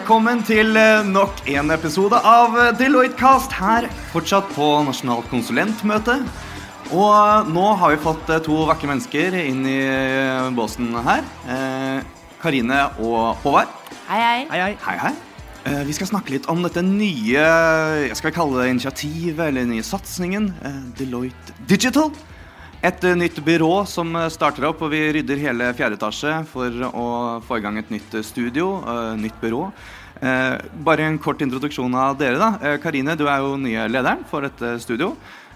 Velkommen til eh, nok en episode av eh, Deloitte Cast her, fortsatt på Nasjonalt konsulentmøte. Og eh, nå har vi fått to vakre mennesker inn i båsen her. Eh, Karine og Håvard. Hei, hei. Hei, hei. Hei, hei. Eh, Vi skal snakke litt om dette nye jeg skal kalle det initiativet eller nye satsingen. eh, Deloitte Digital. Et eh, nytt byrå som eh, starter opp, og vi rydder hele fjerde etasje for å få i gang et nytt eh, studio. Nytt byrå. Bare en kort introduksjon av dere. da. Karine, du er jo nye lederen for dette studio.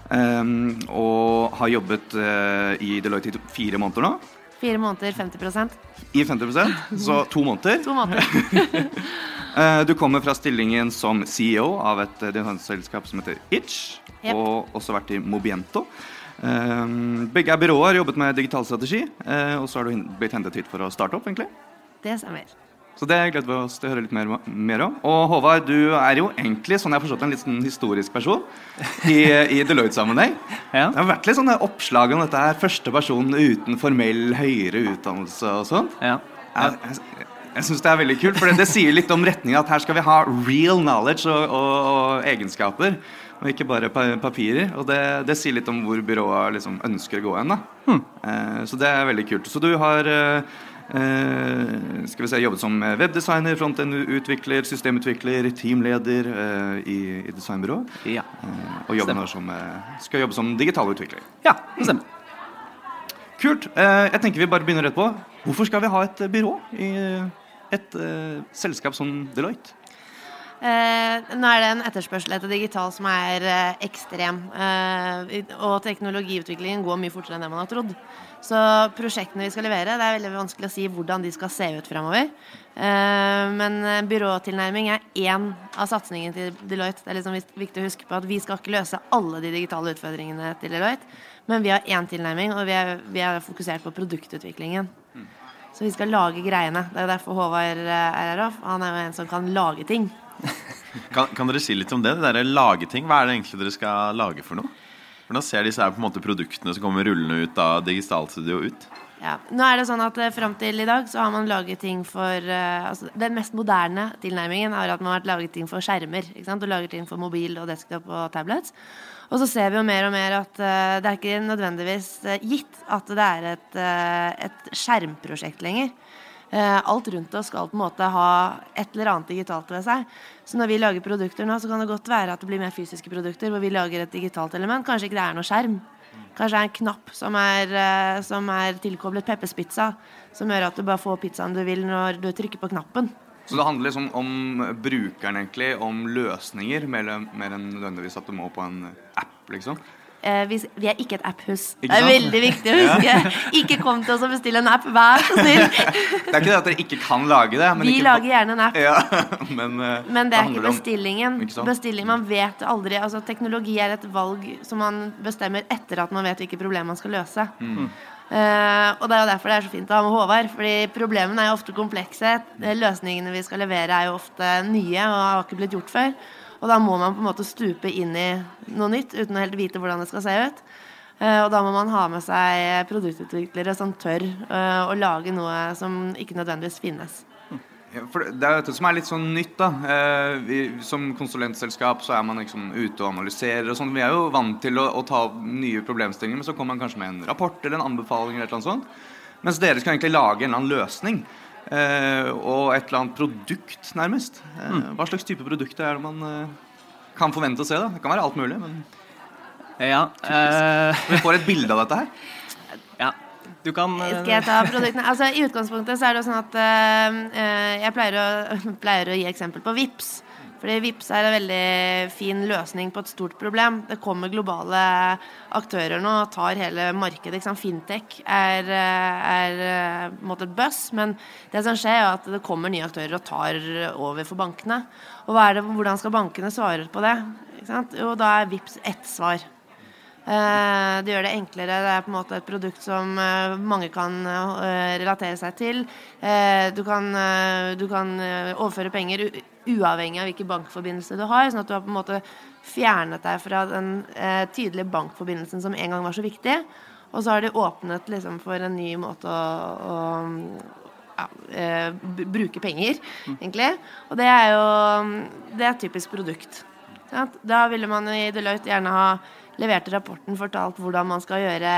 Og har jobbet i Deloitte i fire måneder nå. Fire måneder, 50% I 50% så to måneder. To måneder. Du kommer fra stillingen som CEO av et designselskap som heter Itch, Yep. og også vært i Mobiento. Eh, Begge er byråer, jobbet med digital strategi, eh, og så har du blitt hentet hit for å starte opp, egentlig. Det stemmer. Så det gleder vi oss til å høre litt mer, mer om. Og Håvard, du er jo egentlig, sånn jeg har forstått, en litt sånn historisk person i, i Deloitte-sammenheng. Ja. Det har vært litt sånne oppslag om dette her, første person uten formell høyere utdannelse og sånn. Ja. Jeg, jeg, jeg syns det er veldig kult, for det, det sier litt om retninga at her skal vi ha real knowledge og, og, og egenskaper, og ikke bare papirer. Og det, det sier litt om hvor byrået liksom ønsker å gå hen. da. Eh, så det er veldig kult. Så du har eh, eh, skal vi se, jobbet som webdesigner, frontend-utvikler, systemutvikler, teamleder eh, i, i designbyrået. Ja. Og jobben som, skal jobbe som digital utvikler. ja, det stemmer. Kult. Jeg tenker vi bare begynner rett på. Hvorfor skal vi ha et byrå i et selskap som Deloitte? Eh, nå er det en etterspørsel etter digital som er eh, ekstrem. Eh, og teknologiutviklingen går mye fortere enn det man har trodd. Så prosjektene vi skal levere, det er veldig vanskelig å si hvordan de skal se ut fremover. Eh, men eh, byråtilnærming er én av satsingene til Deloitte. Det er liksom viktig å huske på at vi skal ikke løse alle de digitale utfordringene til Deloitte, men vi har én tilnærming, og vi er, vi er fokusert på produktutviklingen. Så vi skal lage greiene. Det er derfor Håvard eh, er her. Han er jo en som kan lage ting. Kan, kan dere si litt om det? det der lageting, Hva er det egentlig dere skal lage for noe? Hvordan ser disse her på en måte produktene som kommer rullende ut av Digitalstudio ut? Ja. Nå er det sånn at eh, Fram til i dag så har man laget ting for uh, altså, Den mest moderne tilnærmingen er at man har laget ting for skjermer. Ikke sant? Du lager ting for mobil og desktop og tablets. Og så ser vi jo mer og mer at uh, det er ikke nødvendigvis uh, gitt at det er et, et skjermprosjekt lenger. Eh, alt rundt oss skal på en måte ha et eller annet digitalt ved seg. Så når vi lager produkter nå, så kan det godt være at det blir mer fysiske produkter hvor vi lager et digitalt element. Kanskje ikke det er noe skjerm. Kanskje det er en knapp som er, eh, som er tilkoblet Peppers Pizza, som gjør at du bare får pizzaen du vil når du trykker på knappen. Så det handler liksom om brukeren, egentlig, om løsninger, mer, enn nødvendigvis at du må på en app, liksom. Eh, vi, vi er ikke et app-hus. Det er veldig viktig å huske. Ikke kom til oss og bestill en app, vær så snill. Det er ikke det at dere ikke kan lage det. Men Vi lager gjerne en app. Ja, men, eh, Men det er ikke bestillingen. Ikke? Bestilling, Man vet aldri altså Teknologi er et valg som man bestemmer etter at man vet hvilke problemer man skal løse. Mm. Uh, og det er jo derfor det er så fint å ha med Håvard. Fordi problemene er jo ofte komplekse. Eh, Løsningene vi skal levere, er jo ofte nye og har ikke blitt gjort før. Og da må man på en måte stupe inn i noe nytt uten å helt vite hvordan det skal se ut. Eh, og da må man ha med seg produktutviklere som tør eh, å lage noe som ikke nødvendigvis finnes. For det er dette som er litt sånn nytt. da. Eh, som konsulentselskap så er man liksom ute og analyserer. og sånn. Vi er jo vant til å, å ta nye problemstillinger, men så kommer man kanskje med en rapport eller en anbefaling. eller noe sånt. Mens dere skal egentlig lage en eller annen løsning. Eh, og et eller annet produkt, nærmest. Eh, Hva slags type produkter er det man eh, kan forvente å se? da? Det kan være alt mulig. men Ja, eh, Vi får et bilde av dette her. ja. Du kan Skal jeg ta produktene? Altså, I utgangspunktet så er det jo sånn at jeg pleier å, pleier å gi eksempel på VIPS. Fordi VIPS er en veldig fin løsning på et stort problem. Det kommer globale aktører nå og tar hele markedet. Fintech er, eh, er eh, et buzz, men det som skjer er at det kommer nye aktører og tar over for bankene. Og det, hvordan skal bankene svare på det? Jo, da er VIPS ett svar. Eh, Det gjør det enklere. Det er på en måte et produkt som eh, mange kan eh, relatere seg til. Eh, Du kan, eh, du kan eh, overføre penger uavhengig av hvilken bankforbindelse du har. Sånn at du har på en måte fjernet deg fra den eh, tydelige bankforbindelsen som en gang var så viktig. Og så har de åpnet liksom for en ny måte å, å, ja, eh, bruke penger, egentlig. Og det er jo Det er et typisk produkt. Ja, Da ville man i Deloitte gjerne ha levert rapporten, fortalt hvordan man skal gjøre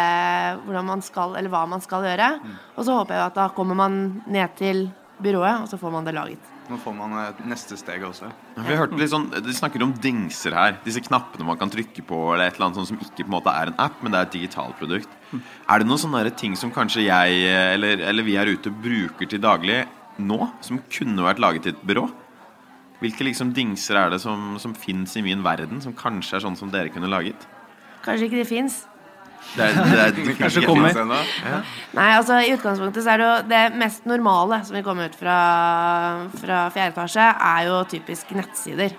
hvordan man skal, eller hva man skal gjøre. Og så håper jeg at da kommer man ned til byrået, og så får man det laget. Nå får man neste steg også. Vi har hørt litt sånn, De snakker om dingser her. Disse knappene man kan trykke på, eller et eller annet sånt som ikke på en måte er en app, men det er et digitalt produkt. Er det noen sånne ting som kanskje jeg eller, eller vi her ute bruker til daglig nå, som kunne vært laget i et byrå? Hvilke liksom dingser er det som, som fins i min verden, som kanskje er sånn som dere kunne laget? Kanskje ikke de fins. Det er, det er, det Kanskje kommer. Ja. Nei, altså I utgangspunktet så er det jo det mest normale som vil komme ut fra, fra fjerde etasje, er jo typisk nettsider.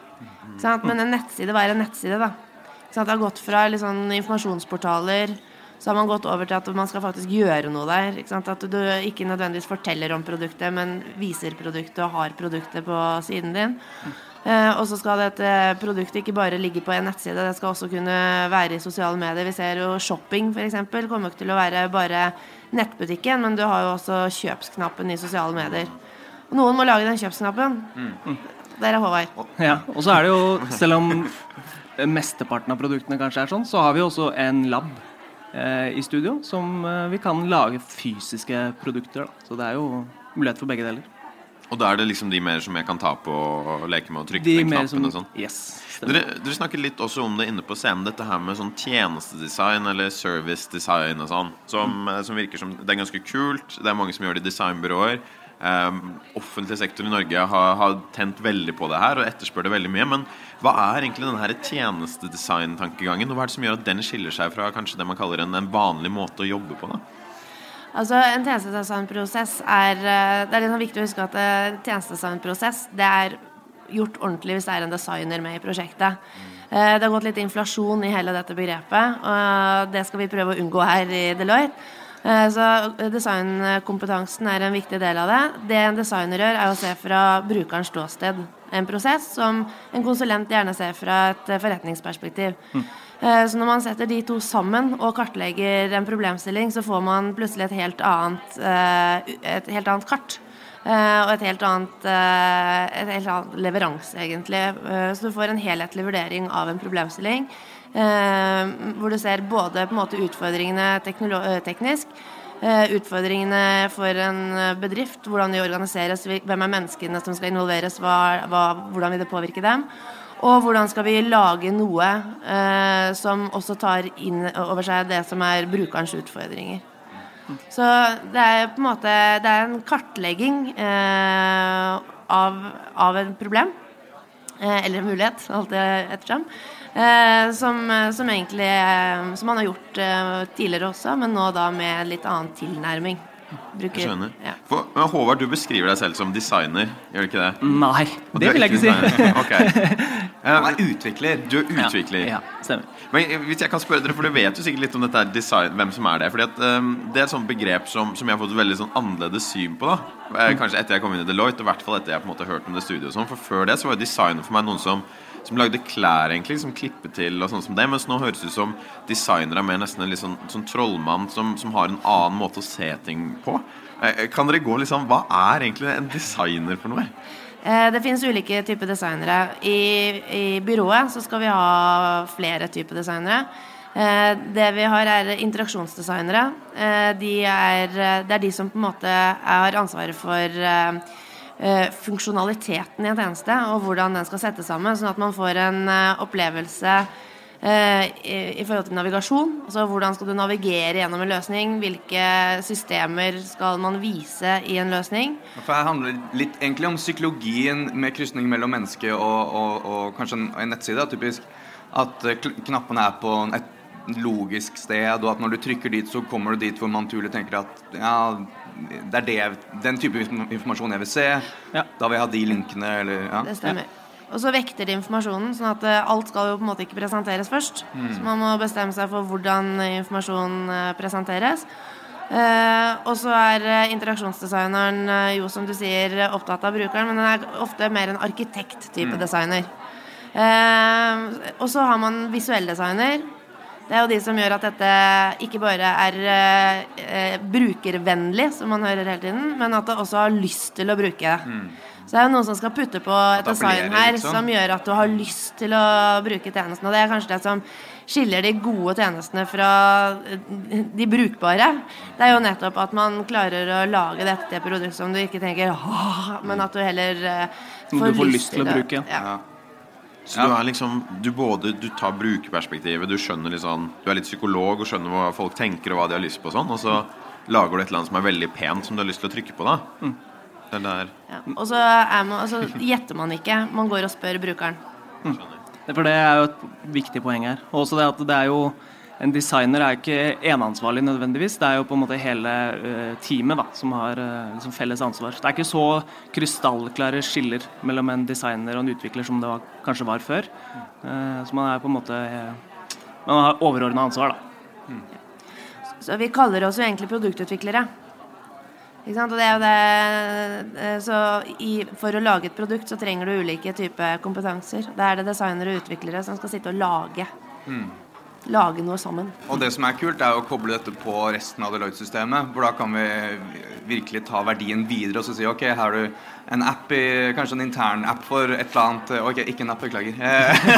Men en nettside, hva er en nettside, da? Det har gått fra sånn informasjonsportaler så har man gått over til at man skal faktisk gjøre noe der. Ikke sant? At du ikke nødvendigvis forteller om produktet, men viser produktet og har produktet på siden din. Eh, og så skal dette produktet ikke bare ligge på en nettside, det skal også kunne være i sosiale medier. Vi ser jo shopping f.eks. kommer ikke til å være bare nettbutikken, men du har jo også kjøpsknappen i sosiale medier. Og noen må lage den kjøpsknappen. Der er Håvard. Ja, og så er det jo, selv om mesteparten av produktene kanskje er sånn, så har vi også en lab eh, i studio som eh, vi kan lage fysiske produkter. Da. Så det er jo mulighet for begge deler. Og da er det liksom de mer som jeg kan ta på og leke med og trykke De på den mer knappen som og sånn. Yes. Dere, dere snakket litt også om det inne på scenen, dette her med sånn tjenestedesign eller servicedesign og sånn, som, mm. som virker som Det er ganske kult. Det er mange som gjør det i designbyråer. Um, offentlig sektor i Norge har, har tent veldig på det her og etterspør det veldig mye. Men hva er egentlig denne tjenestedesign-tankegangen, og hva er det som gjør at den skiller seg fra kanskje det man kaller en, en vanlig måte å jobbe på? da? Altså, En tjenestedesignprosess er eh, Det er litt sånn viktig å huske at eh, tjenestedesignprosess det er gjort ordentlig hvis det er en designer med i prosjektet. Eh, Det har gått litt inflasjon i hele dette begrepet, og det skal vi prøve å unngå her i Deloitte. Eh, Så designkompetansen er en viktig del av det. Det en designer gjør, er å se fra brukerens ståsted. En prosess som en konsulent gjerne ser fra et eh, forretningsperspektiv. Mm. Så når man setter de to sammen og kartlegger en problemstilling, så får man plutselig et helt annet, eh, et helt annet kart. Eh, og et helt annet, eh, et helt annet leveranse, egentlig. Eh, så du får en helhetlig vurdering av en problemstilling. Eh, hvor du ser både på en måte utfordringene eh, teknisk, eh, utfordringene for en bedrift, hvordan de organiseres, hvem er menneskene som skal involveres, hva, hva, hvordan vil det påvirke dem. Og hvordan skal vi lage noe eh, som også tar inn over seg det som er brukerens utfordringer. Så det er på en måte Det er en kartlegging eh, av, av et problem. Eh, eller mulighet, alt det ettersom. Eh, som, som egentlig eh, Som man har gjort eh, tidligere også, men nå da med litt annen tilnærming. Bruker, Jeg skjønner. Ja. For, men Håvard, du beskriver deg selv som designer, gjør du ikke det? Nei, Og det vil jeg ikke si. okay. Ok. Han er utvikler. Du er utvikler. Ja, ja, stemmer. Men hvis jeg kan spørre dere, for du vet jo sikkert litt om dette design, hvem som er det. Fordi at um, Det er et sånt begrep som, som jeg har fått et veldig sånn annerledes syn på. da Eh, Kanskje etter jeg kom inn i Deloitte, og i hvert fall etter jeg på en måte hørte om det studioet. sånn. For før det så var jo designer for meg noen som, som lagde klær, egentlig, som klippet til og sånn som det. Mens nå høres det ut som designer er mer nesten en litt sånn, sånn trollmann som, som har en annen måte å se ting på. Eh, Kan dere gå liksom Hva er egentlig en designer for noe? Eh, Det finnes ulike typer designere. I, I byrået så skal vi ha flere typer designere. Eh, Det vi har, er interaksjonsdesignere. Eh, De er, det er de som på en måte har ansvaret for eh, eh, funksjonaliteten i en tjeneste, og hvordan den skal settes sammen, sånn at man får en eh, opplevelse eh, i, forhold til navigasjon. Altså hvordan skal du navigere gjennom en løsning? Hvilke systemer skal man vise i en løsning? For her handler det litt egentlig om psykologien med krysning mellom menneske og, og, og kanskje en, nettside. Typisk at eh, knappene er på et logisk sted, og at når du trykker dit, så kommer du dit hvor man naturlig tenker at ja, det er det, den type informasjon jeg vil se. Ja. Da vil jeg ha de linkene, eller ja. Det stemmer. Og så vekter de informasjonen, sånn at eh, alt skal jo på en måte ikke presenteres først. Så man må bestemme seg for hvordan informasjonen eh, presenteres. Eh, og så er interaksjonsdesigneren jo, som du sier, opptatt av brukeren, men den er ofte mer en arkitekt-type designer. Eh, og så har man visuell designer. Det er jo de som gjør at dette ikke bare er eh, eh, brukervennlig, som man hører hele tiden, men at det også har lyst til å bruke det. Så det er jo noen som skal putte på et design her liksom. som gjør at du har lyst til å bruke tjenesten. Og det er kanskje det som skiller de gode tjenestene fra eh, de brukbare. Det er jo nettopp at man klarer å lage dette til produkt som du ikke tenker Åh, men at du heller eh, får, du får lyst til å bruke. Ja. Ja. Så du er liksom Du både du tar brukerperspektivet, du skjønner litt sånn Du er litt psykolog og skjønner hva folk tenker og hva de har lyst på og sånn, og så lager du et eller annet som er veldig pent, som du har lyst til å trykke på, da. Det er der Ja. Og så er man, altså, gjetter man ikke. Man går og spør brukeren. Det- For det er jo et viktig poeng her. Og også det at det er jo En designer er ikke eneansvarlig nødvendigvis. Det er jo på en måte hele eh, teamet da, som har liksom felles ansvar. Det er ikke så krystallklare skiller mellom en designer og en utvikler som det var, kanskje var før. Eh, så man er på en måte Man har overordna ansvar, da. Så vi kaller oss jo egentlig produktutviklere. Ikke sant? Og det er jo det Så i, for å lage et produkt så trenger du ulike typer kompetanser. Da er det designere og utviklere som skal sitte og lage. Lage noe sammen. Og det som er kult, er å koble dette på resten av Deloitte-systemet. Hvor da kan vi virkelig ta verdien videre og så si ok, her har du en app i Kanskje en intern app for et eller annet Ok, ikke en app, beklager. Eh,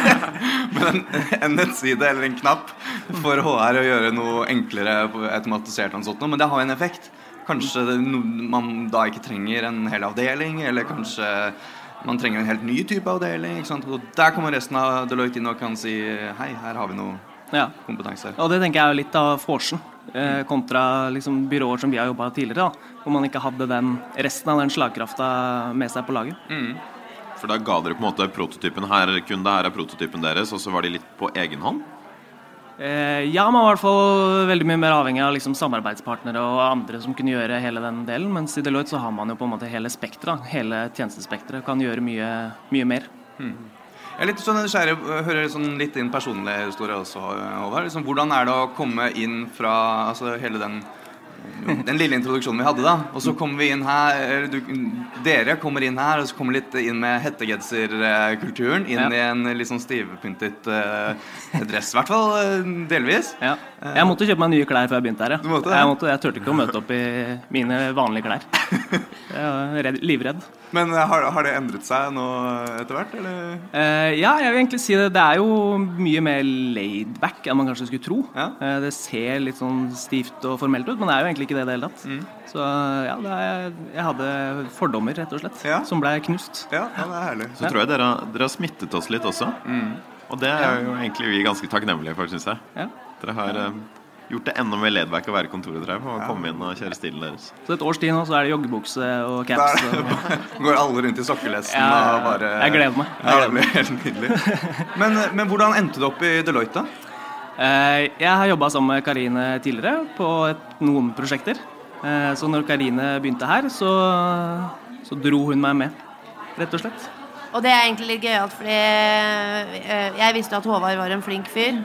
Men en, nettside eller en knapp for HR å gjøre noe enklere automatisert og sånt. Men det har en effekt. Kanskje man da ikke trenger en hel avdeling, eller kanskje man trenger en helt ny type avdeling. Ikke sant? Og der kommer resten av Deloitte inn og kan si hei, her har vi noe Ja. kompetanse. Og det tenker jeg er litt av vorsen, eh, kontra liksom byråer som vi har jobba tidligere, da, hvor man ikke hadde den resten av den slagkrafta med seg på laget. For da ga dere på en måte prototypen her, kunde her er prototypen deres, og så var de litt på egen hånd? Eh, ja, man var i hvert fall veldig mye mer avhengig av liksom samarbeidspartnere og andre som kunne gjøre hele den delen, mens i Deloitte så har man jo på en måte hele spekteret. Hele tjenestespekteret kan gjøre mye, mye mer. Jeg er litt sånn nysgjerrig, hører sånn litt inn personlig historie også, Håvard. Liksom, hvordan er det å komme inn fra altså, hele den, den lille introduksjonen vi hadde, da? Og så kommer vi inn her du, Dere kommer inn her, og så kommer litt inn med hettegenserkulturen. Inn Ja. i en litt sånn stivpyntet uh, dress, i hvert fall eh, delvis. Ja. Jeg måtte kjøpe meg nye klær før jeg begynte her. Ja. Du måtte jeg, måtte, jeg turte ikke å møte opp i mine vanlige klær. Jeg var redd, livredd. Men eh, har, har det endret seg nå etter hvert, eller? Uh, ja, jeg vil egentlig si det. Det er jo mye mer laid back enn man kanskje skulle tro. Ja. Eh, det ser litt sånn stivt og formelt ut, men det er jo egentlig ikke det i det hele tatt. Mm. Så ja, det er, jeg hadde fordommer, rett og slett, Ja. som ble knust. Ja, ja, det er herlig. Så tror jeg dere, har- dere har smittet oss litt også. Og det er jo egentlig vi ganske takknemlige for, syns jeg. Ja. Dere har eh, gjort det enda mer laidback å være kontoret, jeg, og komme inn og kjøre stilen deres. Så et års tid nå så er det joggebukse og caps. Og, det, går alle rundt i sokkelesten Ja, og bare Jeg gleder meg. Jeg Ja, det blir helt nydelig. Men, men hvordan endte du opp i Deloitte? da? Eh, jeg har jobba sammen med Karine tidligere på et, noen prosjekter. Eh, så når Karine begynte her, så, så dro hun meg med, rett og slett. Og det er egentlig litt gøyalt, fordi eh, jeg visste at Håvard var en flink fyr.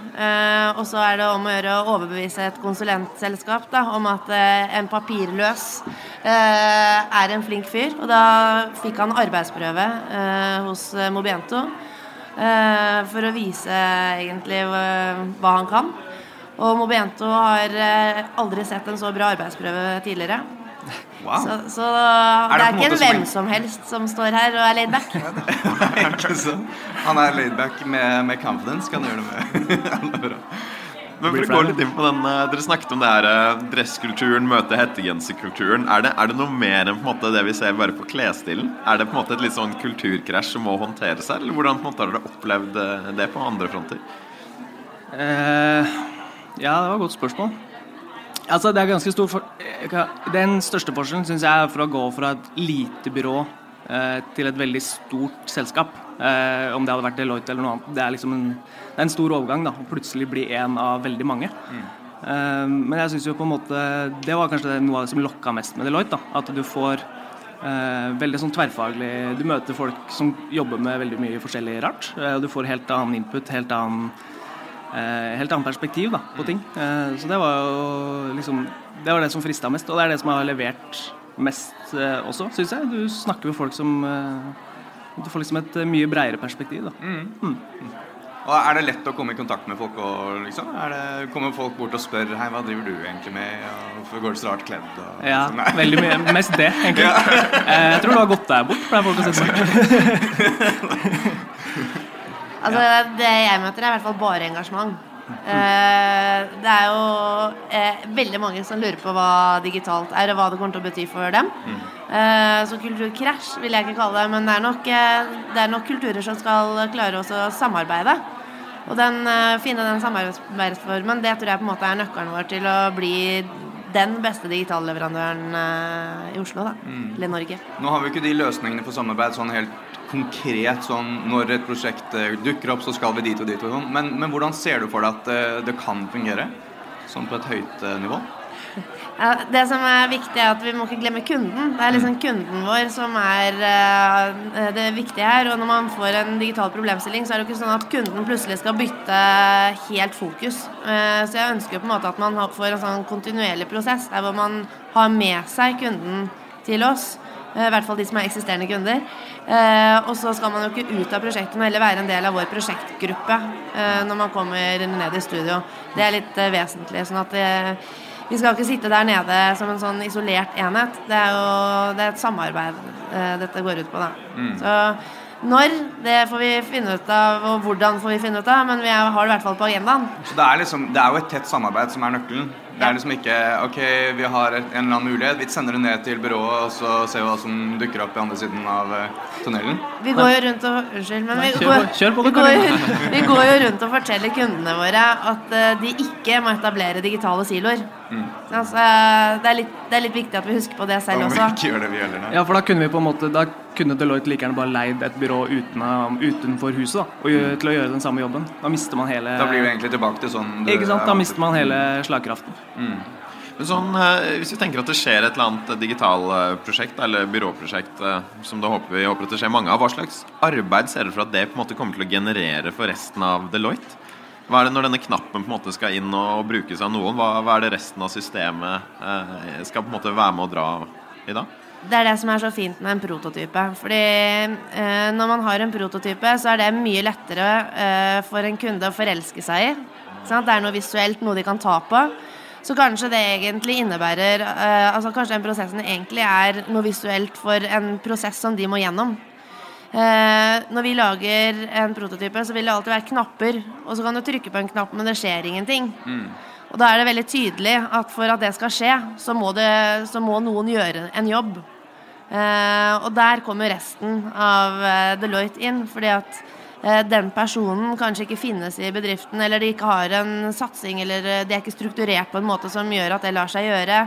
Og så er det om å gjøre å overbevise et konsulentselskap da, om at en papirløs er en flink fyr. Og da fikk han arbeidsprøve hos Mobiento for å vise egentlig hva, han kan. Og Mobiento har eh, aldri sett en så bra arbeidsprøve tidligere. Wow. Så, så det det, er ikke en hvem som helst som står her og er laid back. Ikke sant? Han er laidback med, med confidence, kan du gjøre det med. Men for å gå litt inn på den, eh, Dere snakket om det her eh, dresskulturen møte hettegenserkulturen. Er det, er det noe mer enn på en måte det vi ser bare på klesstilen? Er det på en måte et litt sånn kulturkrasj som må håndteres her? Eller hvordan på en måte har dere opplevd eh, det på andre fronter? Eh, ja, det var et godt spørsmål. Altså, det er ganske stor for... Den største forskjellen syns jeg er for å gå fra et lite byrå eh, til et veldig stort selskap. Eh, om det hadde vært Deloitte eller noe annet. Det er liksom en, det er en stor overgang da, å plutselig bli en av veldig mange. Eh, men jeg syns jo på en måte Det var kanskje noe av det som lokka mest med Deloitte. da, At du får eh, veldig sånn tverrfaglig Du møter folk som jobber med veldig mye forskjellig rart. Eh, og du får helt annen input, helt annen eh, helt annet perspektiv da, på ting. Eh, så det var jo liksom Det var det som frista mest, og det er det som har levert mest også, syns jeg. Du snakker med folk som Du får liksom et eh, mye bredere perspektiv, da. Og Er det lett å komme i kontakt med folk? Og, liksom? Er det, kommer folk bort og spør Hei, hva driver du egentlig med? Og Hvorfor går du så rart kledd? Og, Ja, sånn, veldig mye. Mest det, egentlig. Ja. Jeg tror du har gått deg bort, pleier folk å si. Altså, Det jeg møter, er i hvert fall bare engasjement. Eh, det er jo eh, veldig mange som lurer på hva digitalt er, og hva det kommer til å bety for dem. Eh, så kulturkrasj vil jeg ikke kalle det, men det er nok, det er nok kulturer som skal klare også å samarbeide. Og den, finne den samarbeidsformen, det tror jeg på en måte er nøkkelen vår til å bli den beste digitalleverandøren uh, i Oslo, da. Eller Norge. Nå har vi ikke de løsningene for samarbeid sånn helt konkret sånn når et prosjekt eh, dukker opp, så skal vi dit og dit og sånn. Men, men hvordan ser du for deg at eh, det kan fungere? Sånn på et høyt eh, nivå? Ja, det som er viktig, er at vi må ikke glemme kunden. Det er liksom kunden vår som er uh, det viktige her. Og når man får en digital problemstilling, så er det jo ikke sånn at kunden plutselig skal bytte helt fokus. Uh, så jeg ønsker jo på en måte at man får en sånn kontinuerlig prosess der hvor man har med seg kunden til oss. I hvert fall de som er eksisterende kunder. Eh, og så skal man jo ikke ut av prosjektet, men heller være en del av vår prosjektgruppe eh, når man kommer ned i studio. Det er litt eh, vesentlig. sånn at det, vi skal ikke sitte der nede som en sånn isolert enhet. Det er jo det er et samarbeid eh, dette går ut på, da. Så når, det får vi finne ut av, og hvordan får vi finne ut av, men vi har det i hvert fall på agendaen. Så det er, liksom, det er jo et tett samarbeid som er nøkkelen. Det er liksom ikke OK, vi har en eller annen mulighet, vi sender det ned til byrået, og så ser vi hva som dukker opp i andre siden av eh, tunnelen. Vi går jo rundt og Unnskyld, men vi går, på- kjør på, vi, går, vi går jo rundt og forteller kundene våre at eh, de ikke må etablere digitale siloer. Altså, det, er litt, det er litt viktig at vi husker på det selv også. ikke gjør det vi heller. Ja, for da kunne vi på en måte Da kunne Deloitte like gjerne bare leid et byrå uten, utenfor huset da, og til å gjøre den samme jobben. Da mister man hele Da blir vi egentlig tilbake til sånn du Ikke sant? Da mister man hele slagkraften. Men sånn, eh, Hvis vi tenker at det skjer et eller annet digitalprosjekt eller byråprosjekt eh, som det håper vi håper at det skjer mange av, hva slags arbeid ser dere for at det på en måte kommer til å generere for resten av Deloitte? Hva er det når denne knappen på en måte skal inn og brukes av noen? Hva, hva er det resten av systemet eh, skal på en måte være med å dra i da? Det er det som er så fint med en prototype. Fordi eh, når man har en prototype, så er det mye lettere eh, for en kunde å forelske seg i. Sant? Det er noe visuelt, noe de kan ta på. Så kanskje det egentlig innebærer eh, Altså kanskje den prosessen egentlig er noe visuelt for en prosess som de må gjennom. Eh, når vi lager en prototype, så vil det alltid være knapper. Og så kan du trykke på en knapp, men det skjer ingenting. Og da er det veldig tydelig at for at det skal skje, så må, det, så må noen gjøre en jobb. Eh, og der kommer resten av eh, Deloitte inn, fordi at den personen kanskje ikke finnes i bedriften, eller de ikke har en satsing, eller eh, de er ikke strukturert på en måte som gjør at det lar seg gjøre.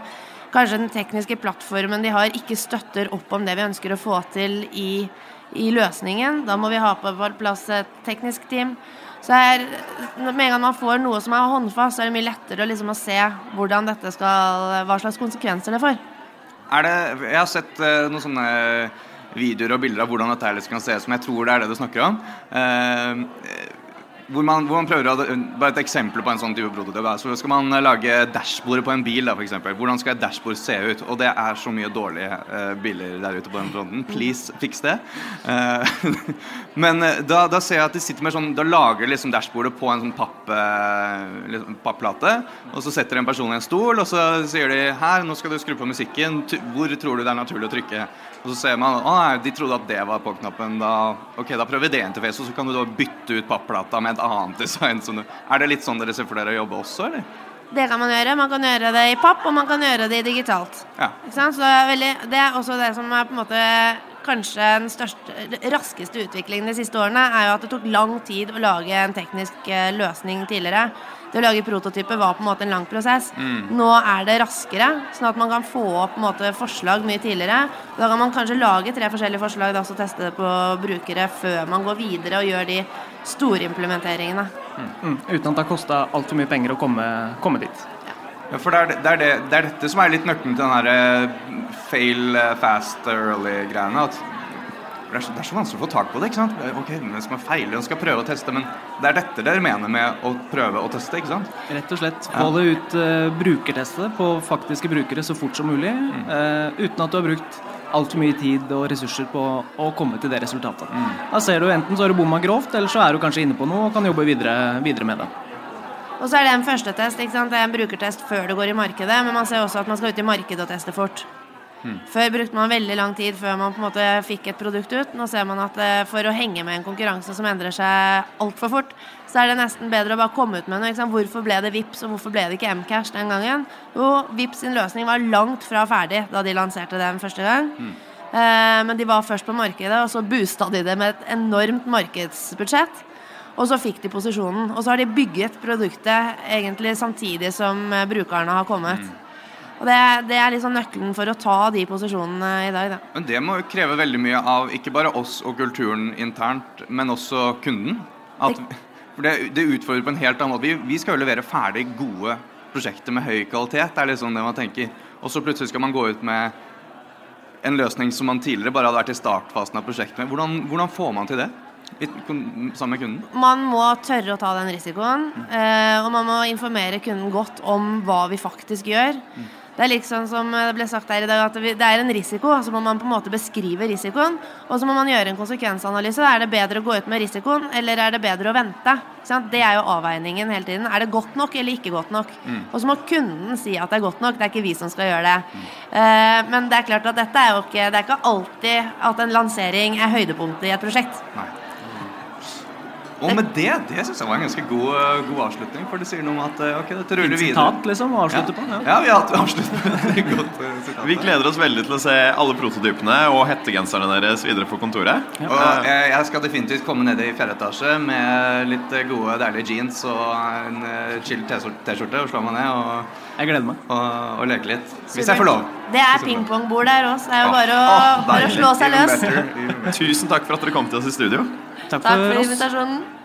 Kanskje den tekniske plattformen de har, ikke støtter opp om det vi ønsker å få til i, i løsningen. Da må vi ha på plass et teknisk team. Så her, Med en gang man får noe som er håndfast, så er det mye lettere å, liksom, å se hvordan dette skal, hva slags konsekvenser det får. Er det, jeg har sett eh, noen sånne videoer og bilder av hvordan dette kan se ut som jeg tror det er det du snakker om. Eh, hvor man, hvor man prøver å, Bare et eksempel på en sånn type prototyp. Så skal man lage dashbordet på en bil. da, for eksempel. Hvordan skal et dashbord se ut? Og det er så mye dårlige uh, biler der ute på den fronten. Please, fiks det. Uh, men eh, da, da ser jeg at de sitter med sånn Da lager liksom dashbordet på en sånn papp, eh, liksom papplate. Og så setter en person i en stol, og så sier de her, nå skal du skru på musikken. Hvor tror du det er naturlig å trykke? Og så ser man å nei, de trodde at det var på knappen. Da, ok, da prøver vi det interfacet, og så kan du da bytte ut papplata med et annet design. Er det litt sånn dere ser for dere å jobbe også, eller? Det kan man gjøre. Man kan gjøre det i papp, og man kan gjøre det digitalt. Ja. Så det er, veldig, det er også det som er på en måte kanskje den største, raskeste utviklingen de siste årene, er jo at det tok lang tid å lage en teknisk eh, løsning tidligere. Det å lage prototyper var på en måte en lang prosess. Nå er det raskere, sånn at man kan få opp måte, forslag mye tidligere. Da kan man kanskje lage tre forskjellige forslag og teste det på brukere før man går videre og gjør de store implementeringene. Mm, uten at det har kosta altfor mye penger å komme, komme dit. Ja, for det er, det, er det, det er dette som er litt nøkkelen til den her eh, fail eh, fast early-greiene. at det er, så, det er så vanskelig å få tak på det. ikke sant? Ok, men skal man feile og skal prøve å teste, men det er dette dere mener med å prøve å teste, ikke sant? Rett og slett. Få det ut, uh, brukerteste på faktiske brukere så fort som mulig. eh, uten at du har brukt altfor mye tid og ressurser på å komme til det resultatet. Da ser du enten så har du bomma grovt, eller så er du kanskje inne på noe og kan jobbe videre, videre med det. Og så er det en førstetest. ikke sant? Det er en brukertest før du går i markedet, men man ser også at man skal ut i markedet og teste fort. Før brukte man veldig lang tid før man på en måte fikk et produkt ut. Nå ser man at eh, for å henge med en konkurranse som endrer seg altfor fort, så er det nesten bedre å bare komme ut med noe. Hvorfor ble det Vips, og hvorfor ble det ikke Mcash den gangen? Jo, Vips sin løsning var langt fra ferdig da de lanserte den første gang. Eh, men de var først på markedet, og så boosta de det med et enormt markedsbudsjett. Og så fikk de posisjonen. Og så har de bygget produktet egentlig samtidig som eh, brukerne har kommet. Og det, det er liksom nøkkelen for å ta de posisjonene i dag, da. Men det må jo kreve veldig mye av ikke bare oss og kulturen internt, men også kunden. At, for det, det utfordrer på en helt annen måte. Vi, vi skal jo levere ferdig gode prosjekter med høy kvalitet. Det er liksom det man tenker. Og så plutselig skal man gå ut med en løsning som man tidligere bare hadde vært i startfasen av prosjektet med. Hvordan, hvordan får man til det sammen med kunden? Man må tørre å ta den risikoen, Mm. og man må informere kunden godt om hva vi faktisk gjør. Det er liksom som det ble sagt her i dag, at det er en risiko, så må man på en måte beskrive risikoen. Og så må man gjøre en konsekvensanalyse. Er det bedre å gå ut med risikoen, eller er det bedre å vente? Det er jo avveiningen hele tiden. Er det godt nok eller ikke godt nok? Og så må kunden si at det er godt nok, det er ikke vi som skal gjøre det. Mm. men det er klart at dette er jo ikke Det er ikke alltid at en lansering er høydepunktet i et prosjekt. Og med det, det syns jeg var en ganske god, god avslutning, for det sier noe om at eh, ok, dette ruller videre. sitat, liksom, å avslutte på. Ja. Ja, vi har avsluttet med et godt eh, sitat. Vi gleder oss veldig til å se alle prototypene og hettegenserne deres videre på kontoret. Og eh, jeg skal definitivt komme ned i fjerde etasje med litt gode, deilige jeans og en chill T-skjorte og slå meg ned og, Jeg gleder meg. og, og leke litt. Hvis jeg får lov. Det er pingpongbord der også. Det er jo bare å, Åh, bare å slå seg løs. Tusen takk for at dere kom til oss i studio. Takk Takk for for oss. invitasjonen.